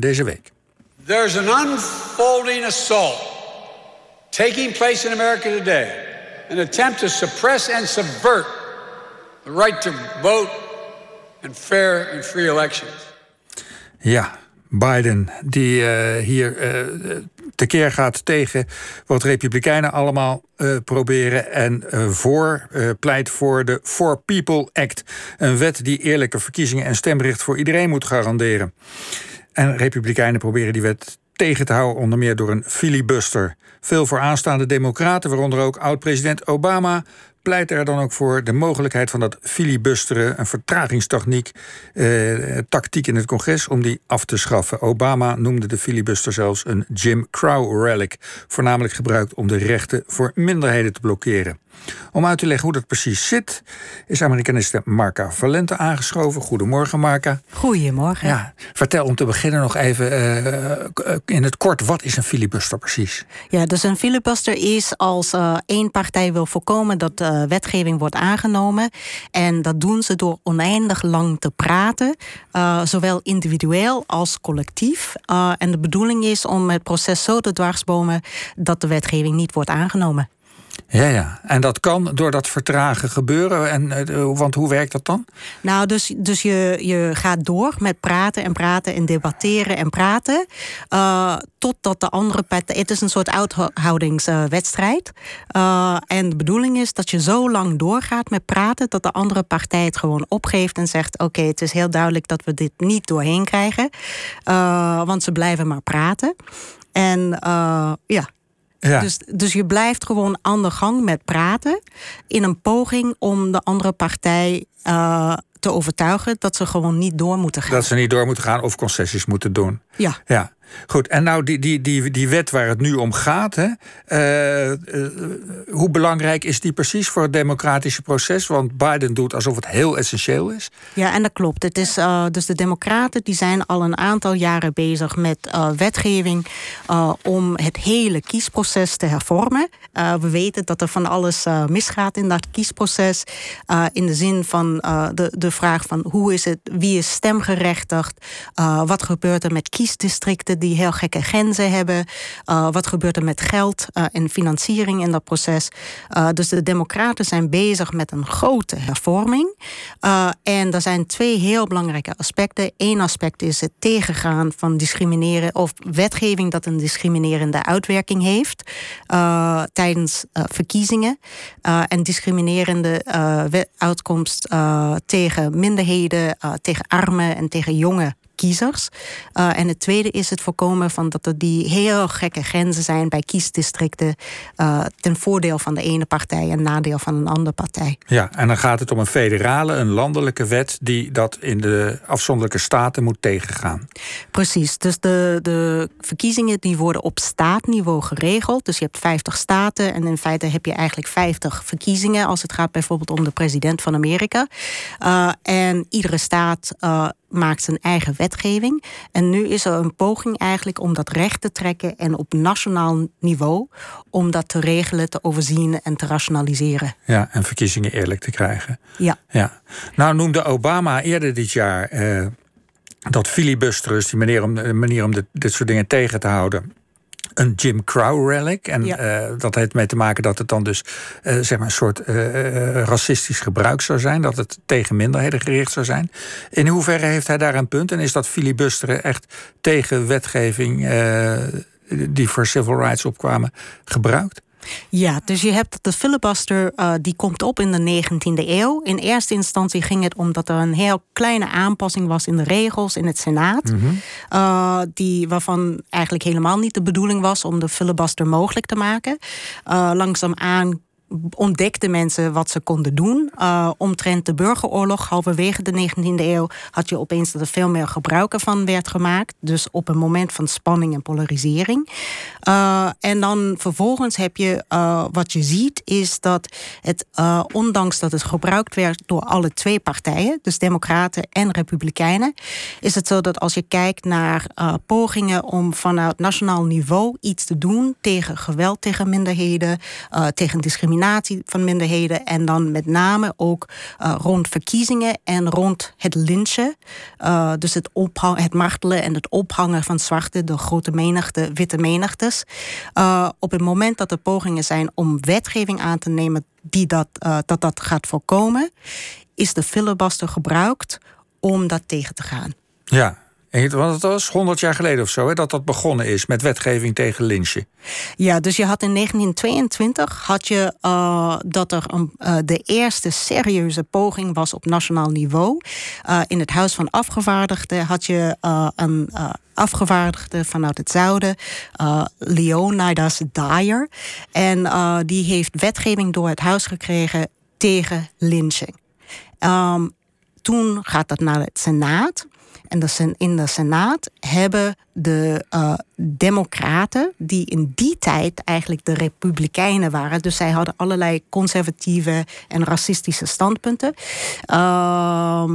deze week. There's an unfolding assault taking place in America today. An attempt to suppress and subvert the right to vote and fair and free elections. Ja, Biden, die uh, hier uh, tekeer gaat tegen wat Republikeinen allemaal uh, proberen. En voor pleit voor de For People Act. Een wet die eerlijke verkiezingen en stemrecht voor iedereen moet garanderen. En Republikeinen proberen die wet tegen te houden, onder meer door een filibuster. Veel vooraanstaande democraten, waaronder ook oud-president Obama, pleit er dan ook voor de mogelijkheid van dat filibusteren, een vertragingstechniek, eh, tactiek in het congres, om die af te schaffen. Obama noemde de filibuster zelfs een Jim Crow relic, voornamelijk gebruikt om de rechten voor minderheden te blokkeren. Om uit te leggen hoe dat precies zit, is Amerikaniste Marca Valente aangeschoven. Goedemorgen, Marca. Goedemorgen. Ja, vertel om te beginnen nog even uh, in het kort, wat is een filibuster precies? Ja, dus een filibuster is als uh, één partij wil voorkomen dat uh, wetgeving wordt aangenomen. En dat doen ze door oneindig lang te praten, zowel individueel als collectief. en de bedoeling is om het proces zo te dwarsbomen dat de wetgeving niet wordt aangenomen. Ja, ja. En dat kan door dat vertragen gebeuren. En, uh, want hoe werkt dat dan? Nou, dus, dus je, je gaat door met praten en praten en debatteren en praten. Uh, totdat de andere partij. Het is een soort uithoudingswedstrijd. Uh, en de bedoeling is dat je zo lang doorgaat met praten. dat de andere partij het gewoon opgeeft en zegt: Oké, het is heel duidelijk dat we dit niet doorheen krijgen. want ze blijven maar praten. En ja, ja. Dus, dus je blijft gewoon aan de gang met praten. in een poging om de andere partij uh, te overtuigen dat ze gewoon niet door moeten gaan. Dat ze niet door moeten gaan of concessies moeten doen. Ja. ja. Goed, en nou die, die, die, die wet waar het nu om gaat, hè, uh, uh, hoe belangrijk is die precies voor het democratische proces? Want Biden doet alsof het heel essentieel is. Ja, en dat klopt. Het is, uh, dus de Democraten die zijn al een aantal jaren bezig met wetgeving om het hele kiesproces te hervormen. we weten dat er van alles misgaat in dat kiesproces. in de zin van de, de vraag van hoe is het, wie is stemgerechtigd? wat gebeurt er met kiesdistricten? Die heel gekke grenzen hebben. Uh, wat gebeurt er met geld uh, en financiering in dat proces? Uh, dus de Democraten zijn bezig met een grote hervorming. en er zijn twee heel belangrijke aspecten. Eén aspect is het tegengaan van discrimineren of wetgeving dat een discriminerende uitwerking heeft tijdens verkiezingen. en discriminerende uitkomst tegen minderheden, tegen armen en tegen jonge kiezers. Uh, en het tweede is het voorkomen van dat er die heel gekke grenzen zijn bij kiesdistricten uh, ten voordeel van de ene partij en nadeel van een andere partij. Ja, en dan gaat het om een federale, een landelijke wet die dat in de afzonderlijke staten moet tegengaan. Precies, dus de, de verkiezingen die worden op staatniveau geregeld. Dus je hebt 50 staten en in feite heb je eigenlijk 50 verkiezingen als het gaat bijvoorbeeld om de president van Amerika. Uh, en iedere staat maakt zijn eigen wetgeving. En nu is er een poging eigenlijk om dat recht te trekken en op nationaal niveau om dat te regelen, te overzien en te rationaliseren. Ja, en verkiezingen eerlijk te krijgen. Ja. ja. Nou noemde Obama eerder dit jaar eh, dat filibusterus, die manier om, manier om dit, dit soort dingen tegen te houden, een Jim Crow relic. En uh, dat heeft mee te maken dat het dan dus uh, zeg maar een soort uh, racistisch gebruik zou zijn. Dat het tegen minderheden gericht zou zijn. In hoeverre heeft hij daar een punt? En is dat filibusteren echt tegen wetgeving die voor civil rights opkwamen gebruikt? Ja, dus je hebt de filibuster, uh, die komt op in de 19e eeuw. In eerste instantie ging het om dat er een heel kleine aanpassing was in de regels in het Senaat. Mm -hmm. uh, die, waarvan eigenlijk helemaal niet de bedoeling was om de filibuster mogelijk te maken. Uh, langzaamaan ontdekten mensen wat ze konden doen. Uh, omtrent de burgeroorlog, halverwege de 19e eeuw, had je opeens dat er veel meer gebruik van werd gemaakt. Dus op een moment van spanning en polarisering. Uh, en dan vervolgens heb je, uh, wat je ziet, is dat het, ondanks dat het gebruikt werd door alle twee partijen, dus Democraten en Republikeinen, is het zo dat als je kijkt naar pogingen om vanuit nationaal niveau iets te doen tegen geweld tegen minderheden, tegen discriminatie van minderheden. En dan met name ook rond verkiezingen en rond het lynchen. dus het, het martelen en het ophangen van zwarte, de grote menigte, witte menigtes. op het moment dat er pogingen zijn om wetgeving aan te nemen die dat, dat, dat gaat voorkomen, is de filibuster gebruikt om dat tegen te gaan. Ja, want het was 100 jaar geleden of zo hè, dat dat begonnen is met wetgeving tegen lynchen. Ja, dus je had in 1922 had je, uh, dat er een, uh, de eerste serieuze poging was op nationaal niveau. Uh, in het Huis van Afgevaardigden had je een afgevaardigde vanuit het zuiden, Leonidas Dyer. En die heeft wetgeving door het huis gekregen tegen lynching. Um, toen gaat dat naar het Senaat. En in de Senaat hebben de uh, Democraten, die in die tijd eigenlijk de Republikeinen waren, dus zij hadden allerlei conservatieve en racistische standpunten. Uh,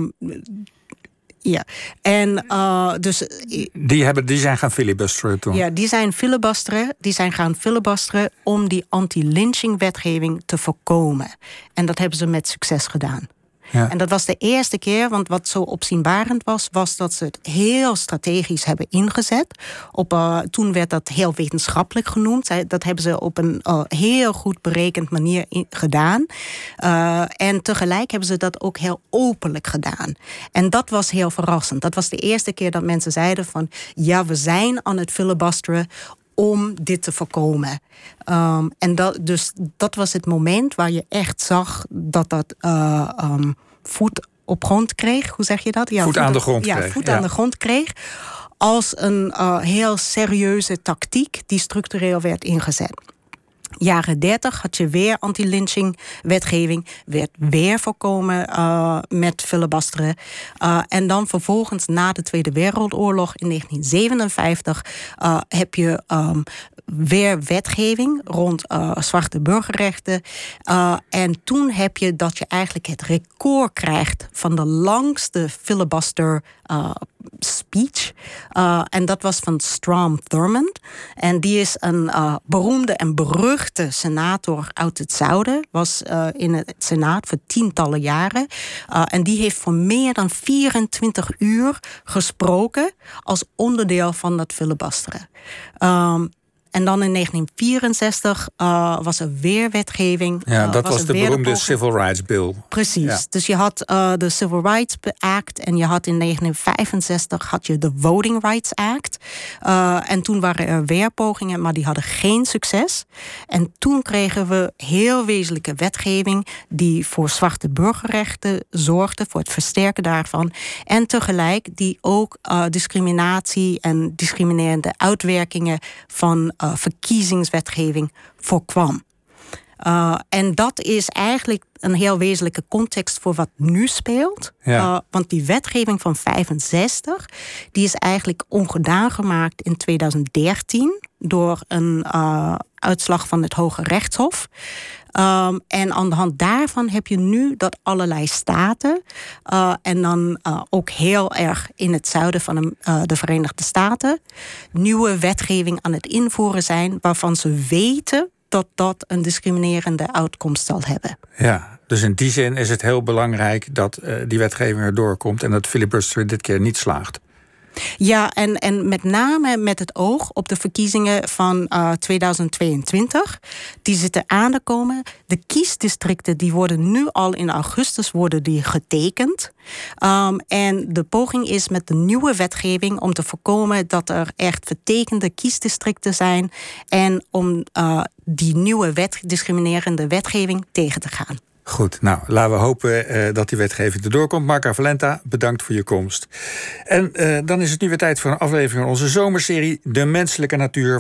ja, en uh, dus. Die, hebben, die zijn gaan filibusteren toen. Ja, die zijn filibusteren. Die zijn gaan filibusteren om die anti-lynching wetgeving te voorkomen. En dat hebben ze met succes gedaan. Ja. En dat was de eerste keer, want wat zo opzienbarend was, was dat ze het heel strategisch hebben ingezet. Op, uh, toen werd dat heel wetenschappelijk genoemd. Dat hebben ze op een uh, heel goed berekend manier gedaan. Uh, en tegelijk hebben ze dat ook heel openlijk gedaan. En dat was heel verrassend. Dat was de eerste keer dat mensen zeiden van ja, we zijn aan het filibusteren om dit te voorkomen. Um, en dat, dus dat was het moment waar je echt zag dat dat uh, um, voet op grond kreeg. Hoe zeg je dat? Ja, voet, aan de grond ja, kreeg. Voet aan de grond kreeg. Als een uh, heel serieuze tactiek die structureel werd ingezet jaren 30 had je weer anti-lynching wetgeving, werd weer voorkomen uh, met filibusteren. Uh, en dan vervolgens na de Tweede Wereldoorlog in 1957 uh, heb je um, weer wetgeving rond zwarte burgerrechten. en toen heb je dat je eigenlijk het record krijgt van de langste filibuster speech. Uh, en dat was van Strom Thurmond. En die is een uh, beroemde en beruchte senator uit het zuiden. Was uh, in het senaat voor tientallen jaren. en die heeft voor meer dan 24 uur gesproken als onderdeel van dat filibusteren. Um, en dan in 1964 uh, was er weer wetgeving. Ja, dat was, de beroemde Civil Rights Bill. Precies. Dus je had uh, de Civil Rights Act en je had in 1965 had je de Voting Rights Act. En toen waren er weer pogingen, maar die hadden geen succes. En toen kregen we heel wezenlijke wetgeving die voor zwarte burgerrechten zorgde, voor het versterken daarvan. En tegelijk die ook discriminatie en discriminerende uitwerkingen van uh, verkiezingswetgeving voorkwam. Uh, en dat is eigenlijk een heel wezenlijke context voor wat nu speelt. Ja. Uh, want die wetgeving van 65, die is eigenlijk ongedaan gemaakt in 2013 door een uh, uitslag van het Hoge Rechtshof. Um, en aan de hand daarvan heb je nu dat allerlei staten, uh, en dan uh, ook heel erg in het zuiden van de, uh, de, Verenigde Staten, nieuwe wetgeving aan het invoeren zijn waarvan ze weten dat dat een discriminerende uitkomst zal hebben. Ja, dus in die zin is het heel belangrijk dat die wetgeving erdoor komt en dat filibuster dit keer niet slaagt. Ja, en, en met name met het oog op de verkiezingen van uh, 2022. Die zitten aan te komen. De kiesdistricten die worden nu al in augustus worden die getekend. Um, en de poging is met de nieuwe wetgeving om te voorkomen dat er echt vertekende kiesdistricten zijn. En om uh, die nieuwe wet, discriminerende wetgeving tegen te gaan. Goed, nou laten we hopen uh, dat die wetgeving erdoor komt. Marca Valenta, bedankt voor je komst. En uh, dan is het nu weer tijd voor een aflevering van onze zomerserie De Menselijke Natuur.